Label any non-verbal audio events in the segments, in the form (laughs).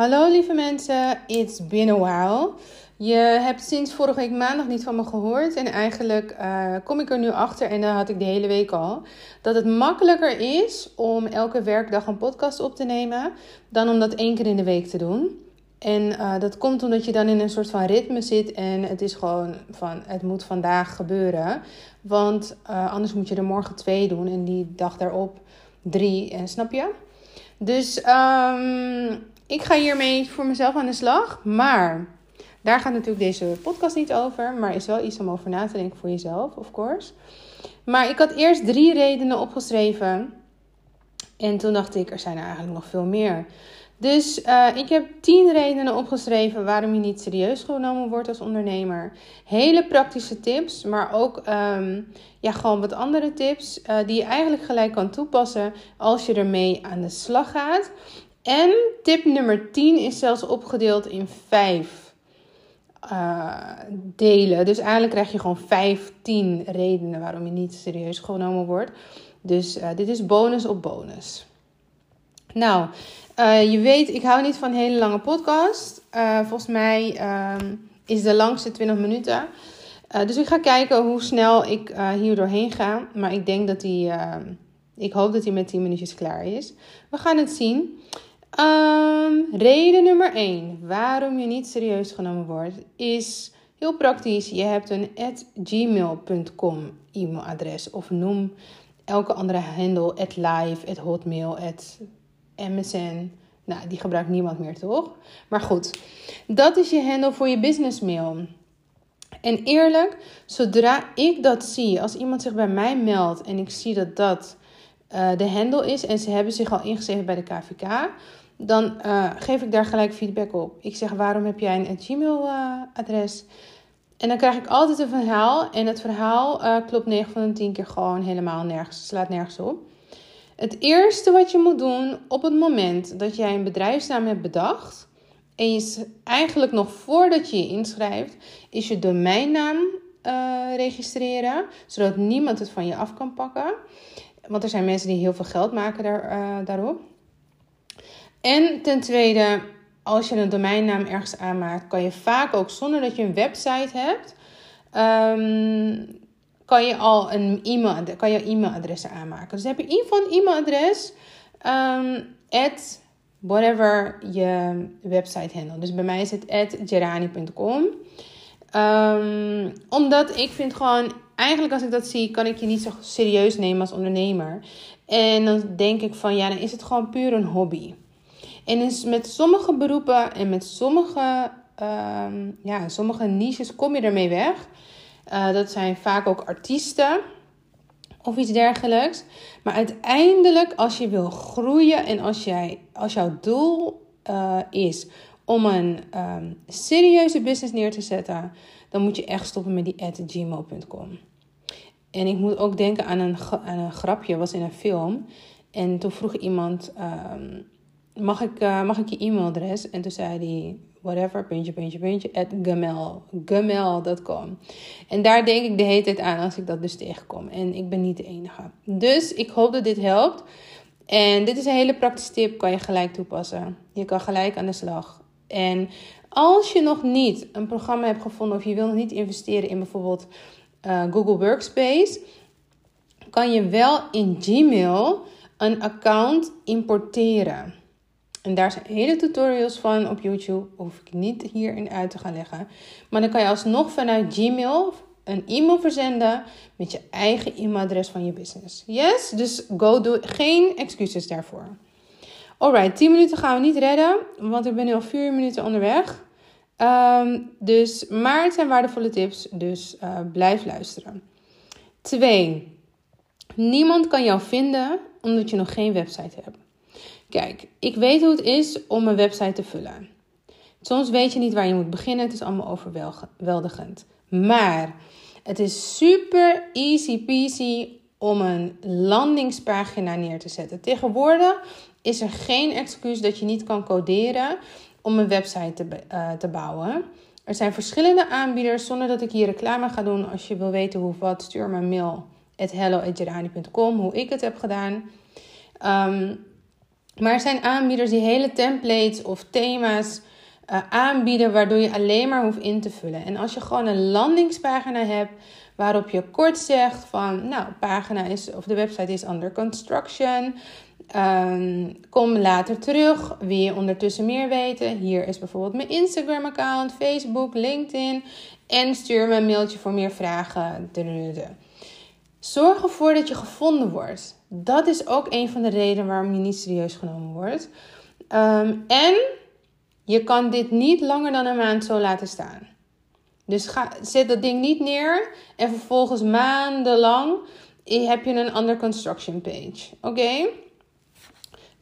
Hallo lieve mensen, it's been a while. Je hebt sinds vorige week maandag niet van me gehoord. En eigenlijk uh, kom ik er nu achter, en dat had ik de hele week al, dat het makkelijker is om elke werkdag een podcast op te nemen dan om dat één keer in de week te doen. En uh, dat komt omdat je dan in een soort van ritme zit en het is gewoon van het moet vandaag gebeuren. Want uh, anders moet je er morgen twee doen en die dag daarop drie. En snap je? Dus um, ik ga hiermee voor mezelf aan de slag. Maar daar gaat natuurlijk deze podcast niet over. Maar is wel iets om over na te denken voor jezelf, of course. Maar ik had eerst drie redenen opgeschreven. En toen dacht ik, er zijn er eigenlijk nog veel meer. Dus uh, ik heb tien redenen opgeschreven waarom je niet serieus genomen wordt als ondernemer. Hele praktische tips, maar ook um, ja, gewoon wat andere tips uh, die je eigenlijk gelijk kan toepassen als je ermee aan de slag gaat. En tip nummer 10 is zelfs opgedeeld in vijf uh, delen. Dus eigenlijk krijg je gewoon 15 redenen waarom je niet serieus genomen wordt. Dus uh, dit is bonus op bonus. Nou, uh, je weet, ik hou niet van hele lange podcast. volgens mij ehm, is de langste 20 minuten. dus ik ga kijken hoe snel ik hier doorheen ga. Maar ik denk dat hij, ehm, ik hoop dat hij met 10 minuutjes klaar is. We gaan het zien. Um, reden nummer 1 waarom je niet serieus genomen wordt is heel praktisch. Je hebt een gmail.com e-mailadres of noem elke andere handle live, hotmail, at msn. Nou, die gebruikt niemand meer, toch? Maar goed, dat is je handle voor je businessmail. En eerlijk, zodra ik dat zie, als iemand zich bij mij meldt en ik zie dat dat uh, de handle is en ze hebben zich al ingeschreven bij de KVK, dan uh, geef ik daar gelijk feedback op. Ik zeg, waarom heb jij een Gmail-adres? Uh, en dan krijg ik altijd een verhaal. En het verhaal uh, klopt 9 van de 10 keer gewoon helemaal nergens. Slaat nergens op. Het eerste wat je moet doen op het moment dat jij een bedrijfsnaam hebt bedacht. En je eigenlijk nog voordat je je inschrijft, is je domeinnaam registreren. Zodat niemand het van je af kan pakken. Want er zijn mensen die heel veel geld maken daar, daarop. En ten tweede, als je een domeinnaam ergens aanmaakt, kan je vaak ook zonder dat je een website hebt, um, kan je al een e-mail, kan je e-mailadressen aanmaken. Dus heb je in ieder geval een e-mailadres, um, at whatever je website handle. Dus bij mij is het at gerani.com. Um, ehm, omdat ik vind gewoon, eigenlijk als ik dat zie, kan ik je niet zo serieus nemen als ondernemer. En dan denk ik van, ja, dan is het gewoon puur een hobby. En is met sommige beroepen en met sommige, um, ja, sommige niches kom je ermee weg. Uh, dat zijn vaak ook artiesten of iets dergelijks. Maar uiteindelijk, als je wil groeien en als, jij, als jouw doel uh, is om een um, serieuze business neer te zetten, dan moet je echt stoppen met die gmail.com. En ik moet ook denken aan een, aan een grapje, was in een film. En toen vroeg iemand. Um, mag ik, uh, mag ik je e-mailadres? En toen zei hij, whatever, puntje, puntje, puntje, at gamel, gamel.com. En daar denk ik de hele tijd aan als ik dat dus tegenkom. En ik ben niet de enige. Dus ik hoop dat dit helpt. En dit is een hele praktische tip, kan je gelijk toepassen. Je kan gelijk aan de slag. En als je nog niet een programma hebt gevonden of je wil nog niet investeren in bijvoorbeeld uh, Google Workspace, kan je wel in Gmail een account importeren. En daar zijn hele tutorials van op YouTube. Hoef ik niet hierin uit te gaan leggen. Maar dan kan je alsnog vanuit Gmail een e-mail verzenden met je eigen e-mailadres van je business. Yes? Dus go do. Geen excuses daarvoor. Alright, 10 minuten gaan we niet redden, want ik ben nu al 4 minuten onderweg. Um, dus, maar het zijn waardevolle tips, dus uh, blijf luisteren. 2. Niemand kan jou vinden omdat je nog geen website hebt. Kijk, ik weet hoe het is om een website te vullen. Soms weet je niet waar je moet beginnen. Het is allemaal overweldigend. Maar het is super easy peasy om een landingspagina neer te zetten. Tegenwoordig is er geen excuus dat je niet kan coderen om een website te, uh, te bouwen. Er zijn verschillende aanbieders, zonder dat ik hier reclame ga doen. Als je wil weten hoe wat, stuur me een mail at hello hoe ik het heb gedaan. Um, Maar er zijn aanbieders die hele templates of thema's uh, aanbieden, waardoor je alleen maar hoeft in te vullen. En als je gewoon een landingspagina hebt waarop je kort zegt van, nou, pagina is of de website is under construction. Um, kom later terug. Wil je ondertussen meer weten? Hier is bijvoorbeeld mijn Instagram-account, Facebook, LinkedIn. En stuur me een mailtje voor meer vragen. Zorg ervoor dat je gevonden wordt. Dat is ook een van de redenen waarom je niet serieus genomen wordt. Um, en je kan dit niet langer dan een maand zo laten staan. Dus ga, zet dat ding niet neer en vervolgens maandenlang heb je een under construction page. Oké?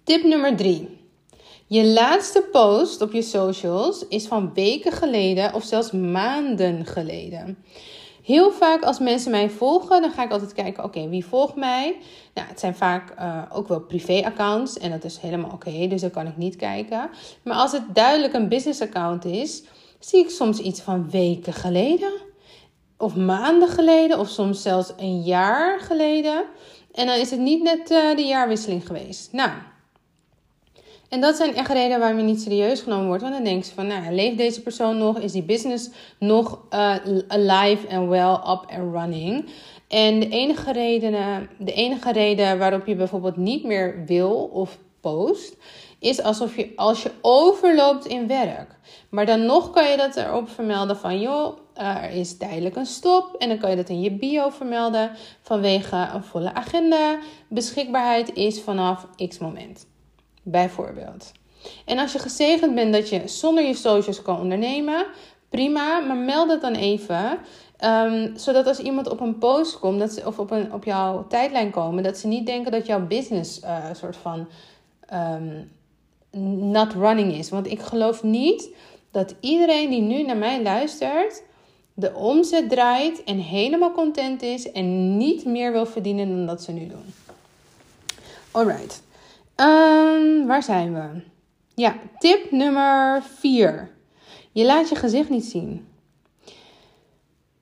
Tip nummer 3. Je laatste post op je socials is van weken geleden of zelfs maanden geleden. Heel vaak als mensen mij volgen, dan ga ik altijd kijken, oké, wie volgt mij? Nou, het zijn vaak uh, ook wel privé-accounts en dat is helemaal oké, dus dan kan ik niet kijken. Maar als het duidelijk een business-account is, zie ik soms iets van weken geleden. Of maanden geleden, of soms zelfs een jaar geleden. En dan is het niet net uh, de jaarwisseling geweest. Nou, en dat zijn echt redenen waarom je niet serieus genomen wordt. Want dan denk je van, nou, leeft deze persoon nog? Is die business nog uh, alive and well, up and running? En de enige, reden, de enige reden waarop je bijvoorbeeld niet meer wil of post, is alsof je als je overloopt in werk. Maar dan nog kan je dat erop vermelden van, joh, er is tijdelijk een stop. En dan kan je dat in je bio vermelden vanwege een volle agenda. Beschikbaarheid is vanaf x moment bijvoorbeeld. En als je gezegend bent dat je zonder je socials kan ondernemen, prima, maar meld het dan even. Um, zodat als iemand op een post komt, dat ze, of op, een, op jouw tijdlijn komen, dat ze niet denken dat jouw business uh, soort van um, not running is. Want ik geloof niet dat iedereen die nu naar mij luistert, de omzet draait en helemaal content is en niet meer wil verdienen dan dat ze nu doen. Alright. Um, waar zijn we? Ja, tip nummer 4. Je laat je gezicht niet zien.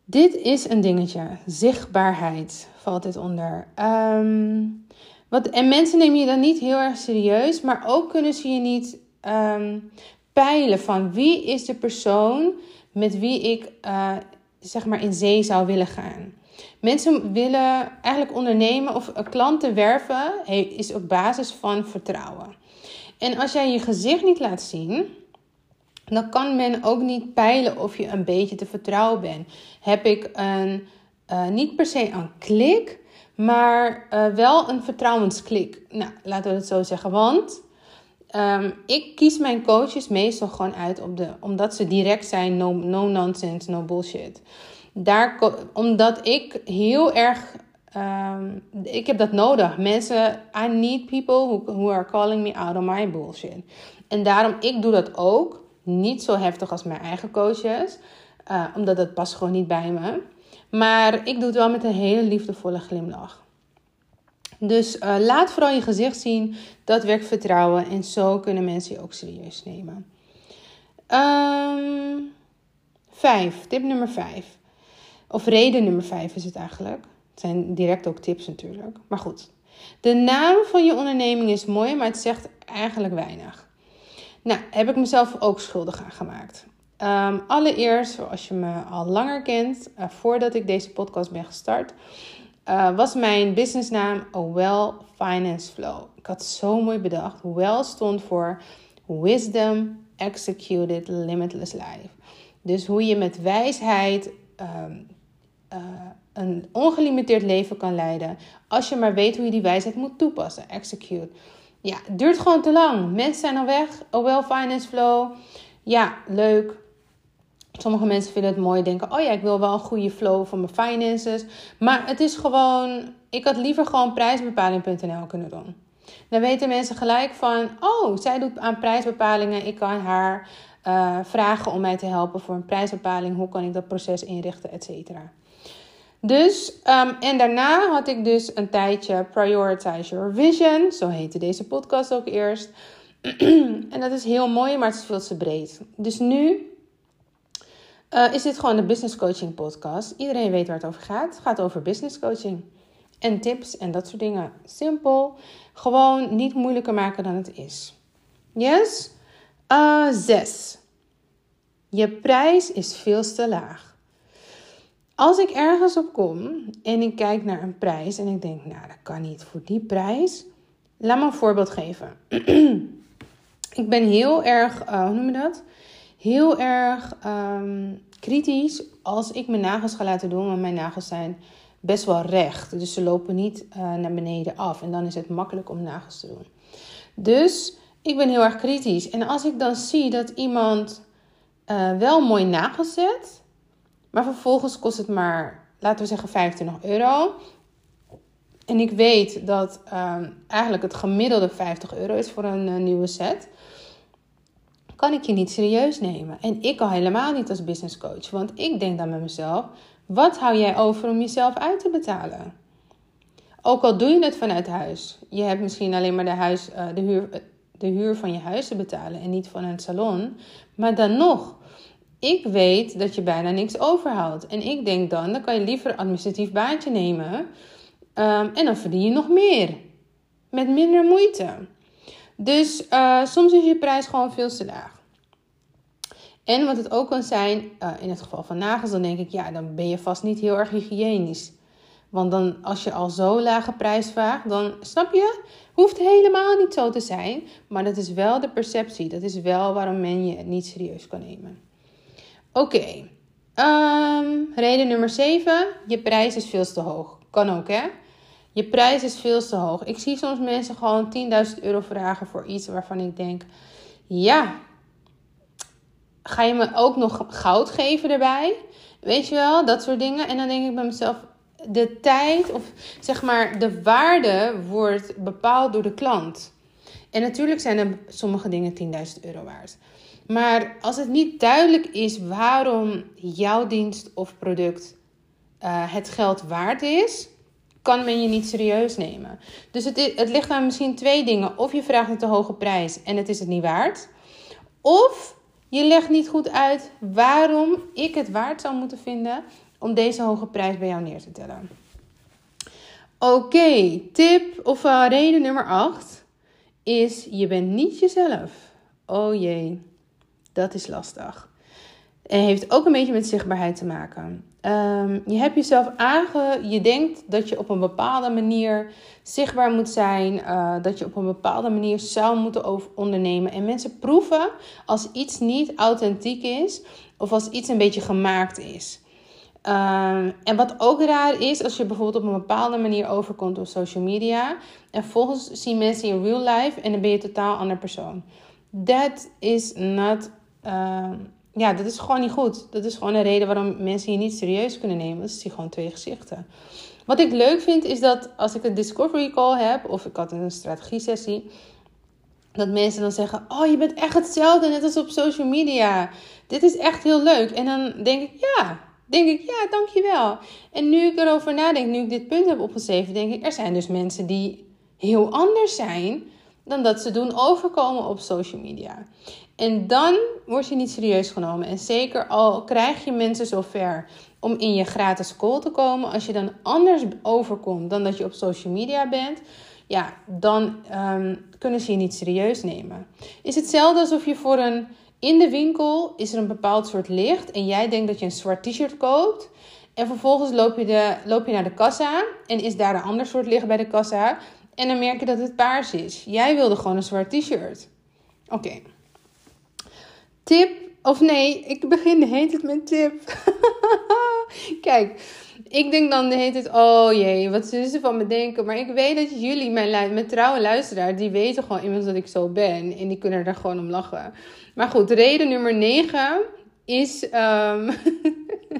Dit is een dingetje. Zichtbaarheid valt dit onder. Um, wat, en mensen nemen je dan niet heel erg serieus, maar ook kunnen ze je niet um, peilen van wie is de persoon met wie ik uh, zeg maar in zee zou willen gaan. Mensen willen eigenlijk ondernemen of klanten werven is op basis van vertrouwen. En als jij je gezicht niet laat zien, dan kan men ook niet peilen of je een beetje te vertrouwen bent. Heb ik een, uh, niet per se een klik, maar uh, wel een vertrouwensklik. Nou, laten we het zo zeggen. Want um, ik kies mijn coaches meestal gewoon uit op de, omdat ze direct zijn, no nonsense, no bullshit. Daar, omdat ik heel erg. Um, ik heb dat nodig. Mensen, I need people who, who are calling me out on my bullshit. En daarom, ik doe dat ook. Niet zo heftig als mijn eigen coaches. Uh, omdat dat past gewoon niet bij me. Maar ik doe het wel met een hele liefdevolle glimlach. Dus uh, laat vooral je gezicht zien. Dat werkt vertrouwen. En zo kunnen mensen je ook serieus nemen. Um, vijf. Tip nummer vijf. Of reden nummer 5 is het eigenlijk. Het zijn direct ook tips natuurlijk. Maar goed. De naam van je onderneming is mooi, maar het zegt eigenlijk weinig. Nou, heb ik mezelf ook schuldig aan gemaakt. Um, allereerst, zoals je me al langer kent, uh, voordat ik deze podcast ben gestart, uh, was mijn businessnaam Well Finance Flow. Ik had zo mooi bedacht. Well stond voor Wisdom Executed Limitless Life. Dus hoe je met wijsheid um, uh, een ongelimiteerd leven kan leiden. Als je maar weet hoe je die wijsheid moet toepassen. Execute. Ja, duurt gewoon te lang. Mensen zijn al weg. Oh well, finance flow. Ja, leuk. Sommige mensen vinden het mooi, denken: oh ja, ik wil wel een goede flow voor mijn finances. Maar het is gewoon, ik had liever gewoon prijsbepaling.nl kunnen doen. Dan weten mensen gelijk van: oh, zij doet aan prijsbepalingen. Ik kan haar uh, vragen om mij te helpen voor een prijsbepaling. Hoe kan ik dat proces inrichten, et cetera. Dus, um, en daarna had ik dus een tijdje Prioritize Your Vision. Zo heette deze podcast ook eerst. (clears throat) en dat is heel mooi, maar het is veel te breed. Dus nu uh, is dit gewoon de business coaching podcast. Iedereen weet waar het over gaat. Het gaat over business coaching. En tips en dat soort dingen. Simpel. Gewoon niet moeilijker maken dan het is. Yes? Uh, zes. Je prijs is veel te laag. Als ik ergens op kom en ik kijk naar een prijs en ik denk, nou dat kan niet voor die prijs. Laat me een voorbeeld geven. (clears throat) ik ben heel erg, uh, hoe noem je dat? Heel erg um, kritisch als ik mijn nagels ga laten doen, want mijn nagels zijn best wel recht. Dus ze lopen niet uh, naar beneden af. En dan is het makkelijk om nagels te doen. Dus ik ben heel erg kritisch. En als ik dan zie dat iemand uh, wel mooi nagels zet, maar vervolgens kost het maar, laten we zeggen, 25 euro. En ik weet dat um, eigenlijk het gemiddelde 50 euro is voor een uh, nieuwe set. Kan ik je niet serieus nemen. En ik al helemaal niet als business coach. Want ik denk dan met mezelf: wat hou jij over om jezelf uit te betalen? Ook al doe je het vanuit huis. Je hebt misschien alleen maar de, huis, uh, de, huur, de huur van je huis te betalen en niet van een salon. Maar dan nog, ik weet dat je bijna niks overhoudt. En ik denk dan, dan kan je liever een administratief baantje nemen. Um, en dan verdien je nog meer. Met minder moeite. Dus uh, soms is je prijs gewoon veel te laag. En wat het ook kan zijn, uh, in het geval van nagels, dan denk ik, ja, dan ben je vast niet heel erg hygiënisch. Want dan, als je al zo lage prijs vraagt, dan snap je, hoeft helemaal niet zo te zijn. Maar dat is wel de perceptie. Dat is wel waarom men je niet serieus kan nemen. Oké. Um, reden nummer 7. Je prijs is veel te hoog. Kan ook, hè? Je prijs is veel te hoog. Ik zie soms mensen gewoon 10.000 euro vragen voor iets waarvan ik denk: ja, ga je me ook nog goud geven erbij? Weet je wel, dat soort dingen. En dan denk ik bij mezelf: de tijd of zeg maar de waarde wordt bepaald door de klant. En natuurlijk zijn er sommige dingen 10.000 euro waard. Maar als het niet duidelijk is waarom jouw dienst of product uh, het geld waard is, kan men je niet serieus nemen. Dus het, het ligt aan misschien twee dingen. Of je vraagt een te hoge prijs en het is het niet waard. Of je legt niet goed uit waarom ik het waard zou moeten vinden om deze hoge prijs bij jou neer te tellen. Oké, tip of uh, reden nummer 8 is je bent niet jezelf. Oh jee, dat is lastig. En heeft ook een beetje met zichtbaarheid te maken. Um, je hebt jezelf aange... Je denkt dat je op een bepaalde manier zichtbaar moet zijn. Uh, dat je op een bepaalde manier zou moeten ondernemen. En mensen proeven als iets niet authentiek is. Of als iets een beetje gemaakt is. Um, en wat ook raar is, als je bijvoorbeeld op een bepaalde manier overkomt op social media. En volgens zien mensen in real life en dan ben je een totaal ander persoon. That is not... Uh, ja, dat is gewoon niet goed. Dat is gewoon een reden waarom mensen je niet serieus kunnen nemen. Dat zie gewoon twee gezichten. Wat ik leuk vind is dat als ik een discovery call heb, of ik had een strategie sessie, dat mensen dan zeggen: Oh, je bent echt hetzelfde, net als op social media. Dit is echt heel leuk. En dan denk ik: Ja, denk ik, ja, dankjewel. En nu ik erover nadenk, nu ik dit punt heb opgeschreven, denk ik, er zijn dus mensen die heel anders zijn dan dat ze doen overkomen op social media. En dan word je niet serieus genomen. En zeker al krijg je mensen zover om in je gratis call te komen, als je dan anders overkomt dan dat je op social media bent, ja, dan um, kunnen ze je niet serieus nemen. Is hetzelfde alsof je voor een in de winkel is er een bepaald soort licht en jij denkt dat je een zwart t-shirt koopt. En vervolgens loop je, de, loop je naar de kassa en is daar een ander soort licht bij de kassa. En dan merk je dat het paars is. Jij wilde gewoon een zwart t-shirt. Oké. Tip, of nee, ik begin de hele tijd met tip. (laughs) Kijk, ik denk dan de hele tijd, oh jee, wat zullen ze van me denken? Maar ik weet dat jullie, mijn, mijn trouwe luisteraar, die weten gewoon immers dat ik zo ben. En die kunnen er gewoon om lachen. Maar goed, reden nummer 9 is. Um,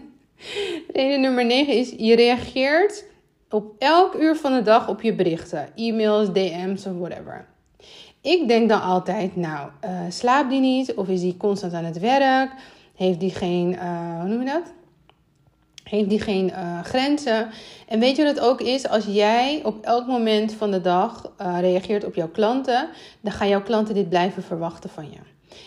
(laughs) reden nummer 9 is: je reageert op elk uur van de dag op je berichten, e-mails, DM's of whatever. Ik denk dan altijd, nou, uh, slaapt die niet? Of is die constant aan het werk? Heeft die geen, uh, hoe noem je dat? Heeft die geen uh, grenzen? En weet je wat het ook is? Als jij op elk moment van de dag reageert op jouw klanten, dan gaan jouw klanten dit blijven verwachten van je.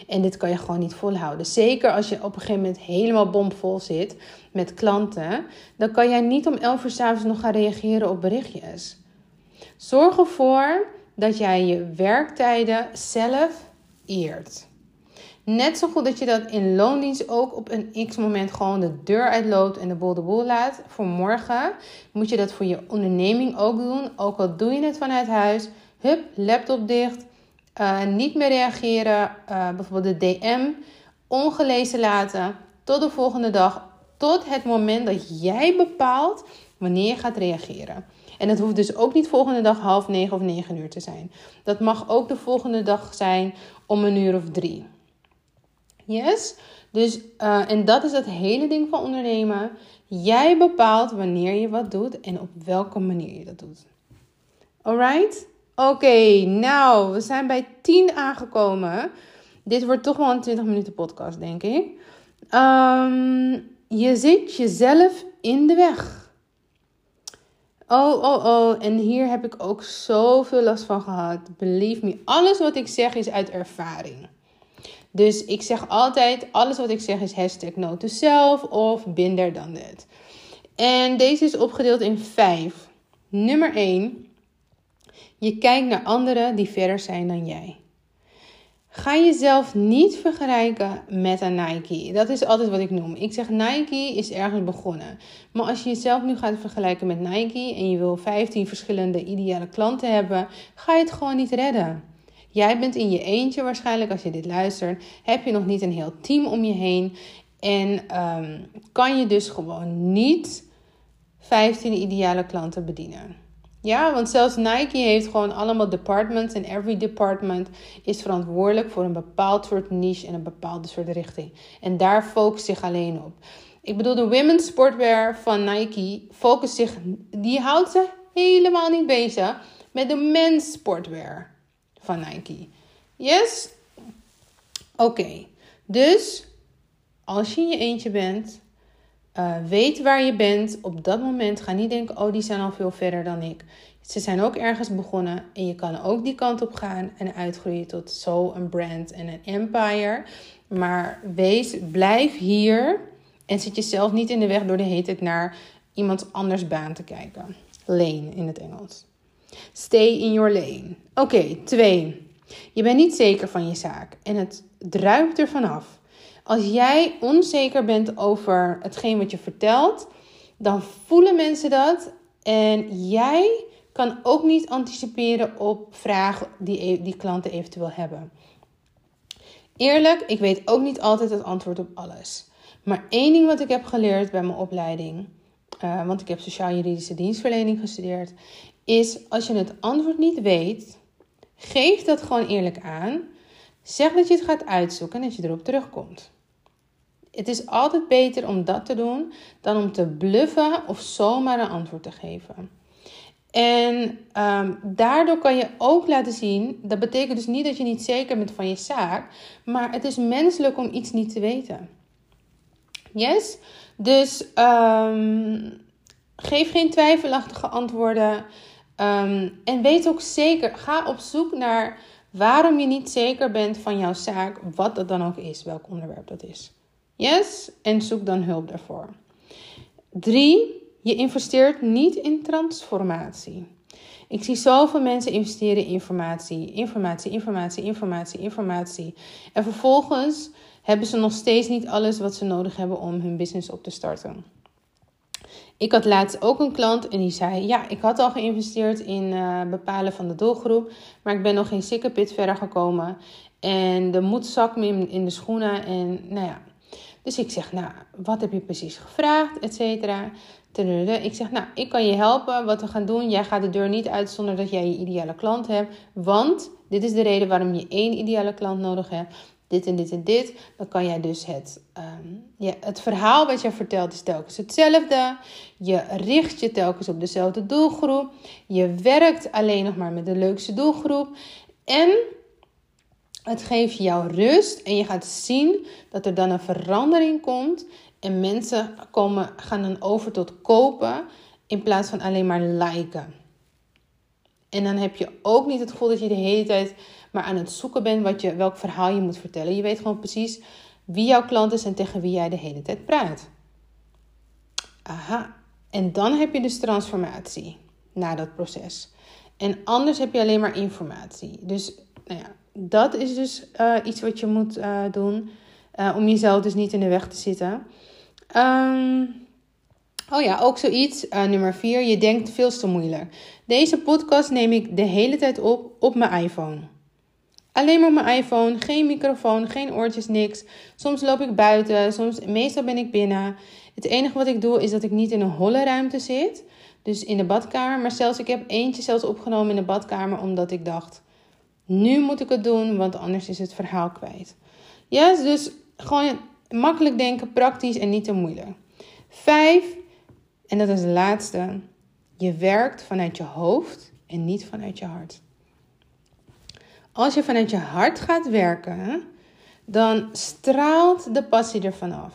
En dit kan je gewoon niet volhouden. Zeker als je op een gegeven moment helemaal bomvol zit met klanten. Dan kan jij niet om 11 uur s'avonds nog gaan reageren op berichtjes. Zorg ervoor dat jij je werktijden zelf eert. Net zo goed dat je dat in loondienst ook op een x-moment gewoon de deur uitloopt en de boel de boel laat. Voor morgen moet je dat voor je onderneming ook doen. Ook al doe je het vanuit huis. Hup, laptop dicht. Uh, niet meer reageren. Uh, bijvoorbeeld de DM ongelezen laten. Tot de volgende dag. Tot het moment dat jij bepaalt wanneer je gaat reageren. En het hoeft dus ook niet volgende dag half negen of negen uur te zijn. Dat mag ook de volgende dag zijn om een uur of drie. Yes? Dus, uh, en dat is het hele ding van ondernemen. Jij bepaalt wanneer je wat doet en op welke manier je dat doet. Alright? Oké, nou, we zijn bij 10 aangekomen. Dit wordt toch wel een 20 minuten podcast, denk ik. Um, je zit jezelf in de weg. Oh, oh, oh. En hier heb ik ook zoveel last van gehad. Believe me, alles wat ik zeg is uit ervaring. Dus ik zeg altijd, alles wat ik zeg is hashtag no to of binder dan dit. En deze is opgedeeld in vijf. Nummer 1. Je kijkt naar anderen die verder zijn dan jij. Ga jezelf niet vergelijken met een Nike. Dat is altijd wat ik noem. Ik zeg Nike is ergens begonnen. Maar als je jezelf nu gaat vergelijken met Nike en je wil 15 verschillende ideale klanten hebben, ga je het gewoon niet redden. Jij bent in je eentje waarschijnlijk als je dit luistert. Heb je nog niet een heel team om je heen. En um, kan je dus gewoon niet 15 ideale klanten bedienen. Ja, want zelfs Nike heeft gewoon allemaal departments. En every department is verantwoordelijk voor een bepaald soort niche en een bepaalde soort richting. En daar focust zich alleen op. Ik bedoel, de women's sportwear van Nike focust zich, die houdt ze helemaal niet bezig met de men's sportwear van Nike. Yes? Oké, dus als je in je eentje bent, uh, weet waar je bent op dat moment. Ga niet denken, oh die zijn al veel verder dan ik. Ze zijn ook ergens begonnen en je kan ook die kant op gaan en uitgroeien tot zo een brand en een empire. Maar wees, blijf hier en zit jezelf niet in de weg door de hele tijd naar iemand anders baan te kijken. Lane in het Engels. Stay in your lane. Oké, twee. Je bent niet zeker van je zaak en het druipt er vanaf. Als jij onzeker bent over hetgeen wat je vertelt, dan voelen mensen dat en jij kan ook niet anticiperen op vragen die, e-, die klanten eventueel hebben. Eerlijk, ik weet ook niet altijd het antwoord op alles. Maar één ding wat ik heb geleerd bij mijn opleiding, uh, want ik heb sociaal-juridische dienstverlening gestudeerd, is als je het antwoord niet weet, geef dat gewoon eerlijk aan. Zeg dat je het gaat uitzoeken en dat je erop terugkomt. Het is altijd beter om dat te doen dan om te bluffen of zomaar een antwoord te geven. En um, daardoor kan je ook laten zien, dat betekent dus niet dat je niet zeker bent van je zaak, maar het is menselijk om iets niet te weten. Yes? Dus um, geef geen twijfelachtige antwoorden. Um, en weet ook zeker, ga op zoek naar waarom je niet zeker bent van jouw zaak, wat dat dan ook is, welk onderwerp dat is. Yes? En zoek dan hulp daarvoor. Drie, je investeert niet in transformatie. Ik zie zoveel mensen investeren in informatie, informatie, informatie, informatie, informatie. En vervolgens hebben ze nog steeds niet alles wat ze nodig hebben om hun business op te starten. Ik had laatst ook een klant en die zei: Ja, ik had al geïnvesteerd in uh, bepalen van de doelgroep, maar ik ben nog geen sikkepit verder gekomen. En de moed zak me in de schoenen. En nou ja, dus ik zeg: Nou, wat heb je precies gevraagd, et cetera. Ik zeg, nou, ik kan je helpen. Wat we gaan doen, jij gaat de deur niet uit zonder dat jij je ideale klant hebt. Want dit is de reden waarom je één ideale klant nodig hebt. Dit en dit en dit. Dan kan jij dus het, um, ja, het verhaal wat je vertelt is telkens hetzelfde. Je richt je telkens op dezelfde doelgroep. Je werkt alleen nog maar met de leukste doelgroep. En het geeft jou rust en je gaat zien dat er dan een verandering komt en mensen komen, gaan dan over tot kopen in plaats van alleen maar liken. En dan heb je ook niet het gevoel dat je de hele tijd maar aan het zoeken bent wat je, welk verhaal je moet vertellen. Je weet gewoon precies wie jouw klant is en tegen wie jij de hele tijd praat. Aha. En dan heb je dus transformatie na dat proces. En anders heb je alleen maar informatie. Dus nou ja, dat is dus uh, iets wat je moet uh, doen. Uh, om jezelf dus niet in de weg te zitten. Um, oh ja, ook zoiets. nummer 4. Je denkt veel te moeilijk. Deze podcast neem ik de hele tijd op op mijn iPhone. Alleen maar mijn iPhone, geen microfoon, geen oortjes, niks. Soms loop ik buiten, soms, meestal ben ik binnen. Het enige wat ik doe is dat ik niet in een holle ruimte zit. Dus in de badkamer. Maar zelfs, ik heb eentje zelfs opgenomen in de badkamer omdat ik dacht... Nu moet ik het doen, want anders is het verhaal kwijt. Yes, dus gewoon makkelijk denken, praktisch en niet te moeilijk. Vijf, en dat is de laatste. Je werkt vanuit je hoofd en niet vanuit je hart. Als je vanuit je hart gaat werken, dan straalt de passie ervan af.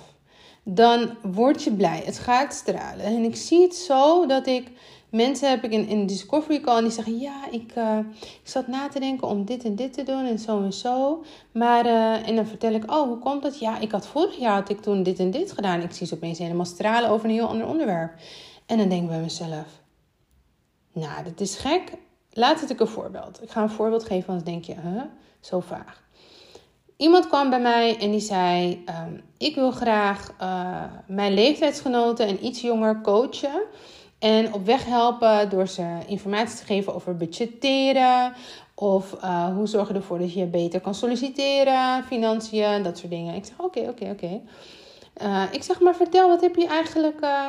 Dan word je blij. Het gaat stralen. En ik zie het zo dat ik mensen heb ik in, in Discovery Call en die zeggen: Ja, ik, uh, ik zat na te denken om dit en dit te doen en zo en zo. Maar, uh, en dan vertel ik: Oh, hoe komt dat? Ja, ik had vorig jaar had ik toen dit en dit gedaan. Ik zie ze opeens helemaal stralen over een heel ander onderwerp. En dan denk ik bij mezelf: Nou, dat is gek. Laat het ik een voorbeeld. Ik ga een voorbeeld geven, anders denk je: huh? Zo vaag. Iemand kwam bij mij en die zei: um, Ik wil graag uh, mijn leeftijdsgenoten en iets jonger coachen. En op weg helpen door ze informatie te geven over budgetteren. Of uh, hoe zorg je ervoor dat je beter kan solliciteren, financiën, dat soort dingen. Ik zeg: Oké, oké, oké. Uh, ik zeg maar: Vertel, wat heb je eigenlijk. Uh,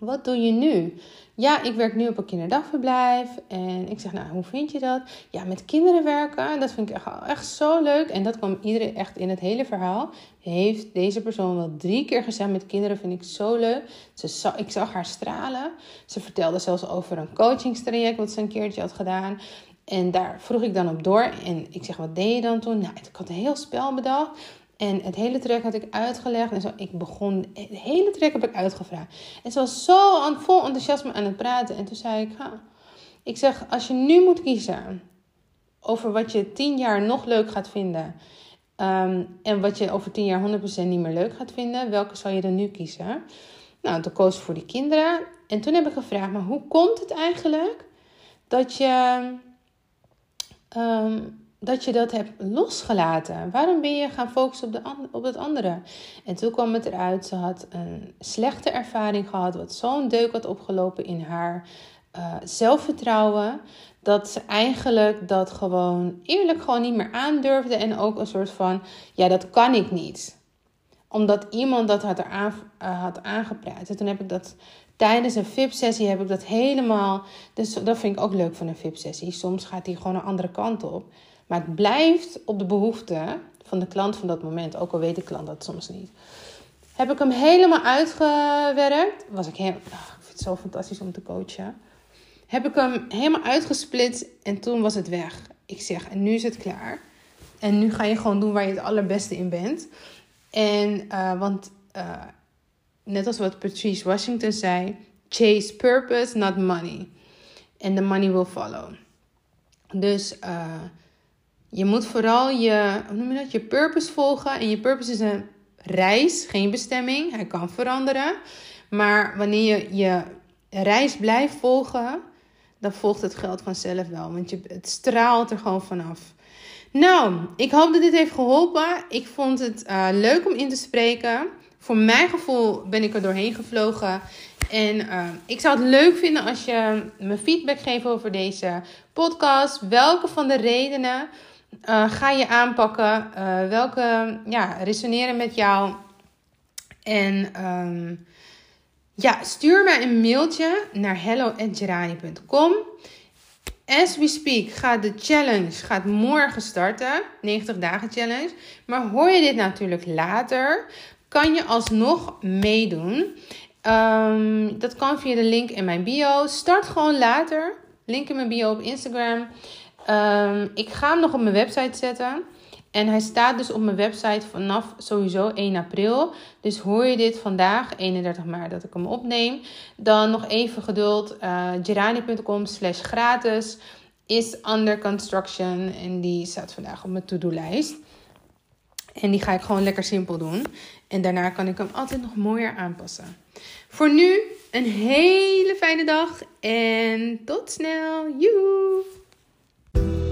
wat doe je nu? Ja, ik werk nu op een kinderdagverblijf. En ik zeg, nou, hoe vind je dat? Ja, met kinderen werken, dat vind ik echt, echt zo leuk. En dat kwam iedereen echt in het hele verhaal. Heeft deze persoon wel drie keer gezegd, met kinderen vind ik zo leuk. Ze, ik zag haar stralen. Ze vertelde zelfs over een coachingstraject wat ze een keertje had gedaan. En daar vroeg ik dan op door. En ik zeg, wat deed je dan toen? Nou, ik had een heel spel bedacht. En het hele trek had ik uitgelegd. En zo, ik begon, het hele trek heb ik uitgevraagd. En ze was zo aan, vol enthousiasme aan het praten. En toen zei ik, ha. ik zeg, als je nu moet kiezen over wat je tien jaar nog leuk gaat vinden. Um, en wat je over tien jaar 100% niet meer leuk gaat vinden. Welke zou je dan nu kiezen? Nou, toen koos ik voor die kinderen. En toen heb ik gevraagd, maar hoe komt het eigenlijk dat je... Um, dat je dat hebt losgelaten. Waarom ben je gaan focussen op, de, op het andere? En toen kwam het eruit, ze had een slechte ervaring gehad, wat zo'n deuk had opgelopen in haar uh, zelfvertrouwen, dat ze eigenlijk dat gewoon eerlijk gewoon niet meer aandurfde en ook een soort van, ja, dat kan ik niet omdat iemand dat had, eraan, uh, had aangepraat. En toen heb ik dat tijdens een VIP-sessie heb ik dat helemaal. Dus dat vind ik ook leuk van een VIP-sessie. Soms gaat die gewoon een andere kant op. Maar het blijft op de behoefte van de klant van dat moment, ook al weet de klant dat soms niet. Heb ik hem helemaal uitgewerkt. Was ik, heel, oh, ik vind het zo fantastisch om te coachen. Heb ik hem helemaal uitgesplitst en toen was het weg. Ik zeg, en nu is het klaar. En nu ga je gewoon doen waar je het allerbeste in bent. En, uh, want uh, net als wat Patrice Washington zei, chase purpose, not money. And the money will follow. Dus uh, je moet vooral je, noem dat? je purpose volgen. En je purpose is een reis, geen bestemming. Hij kan veranderen. Maar wanneer je je reis blijft volgen, dan volgt het geld vanzelf wel. Want je, het straalt er gewoon vanaf. Nou, ik hoop dat dit heeft geholpen. Ik vond het uh, leuk om in te spreken. Voor mijn gevoel ben ik er doorheen gevlogen. En uh, ik zou het leuk vinden als je me feedback geeft over deze podcast. Welke van de redenen uh, ga je aanpakken? Uh, welke ja, resoneren met jou? En um, ja, stuur mij een mailtje naar hello.gerani.com. As we speak gaat de challenge gaat morgen starten. 90 dagen challenge. Maar hoor je dit natuurlijk later, kan je alsnog meedoen. Um, dat kan via de link in mijn bio. Start gewoon later. Link in mijn bio op Instagram. Ehm, ik ga hem nog op mijn website zetten. En hij staat dus op mijn website vanaf sowieso 1 april. Dus hoor je dit vandaag, 31 maart, dat ik hem opneem. Dan nog even geduld. Eh, uh, gerani.com slash gratis is under construction. En die staat vandaag op mijn to-do-lijst. En die ga ik gewoon lekker simpel doen. En daarna kan ik hem altijd nog mooier aanpassen. Voor nu een hele fijne dag. En tot snel. Joe! you.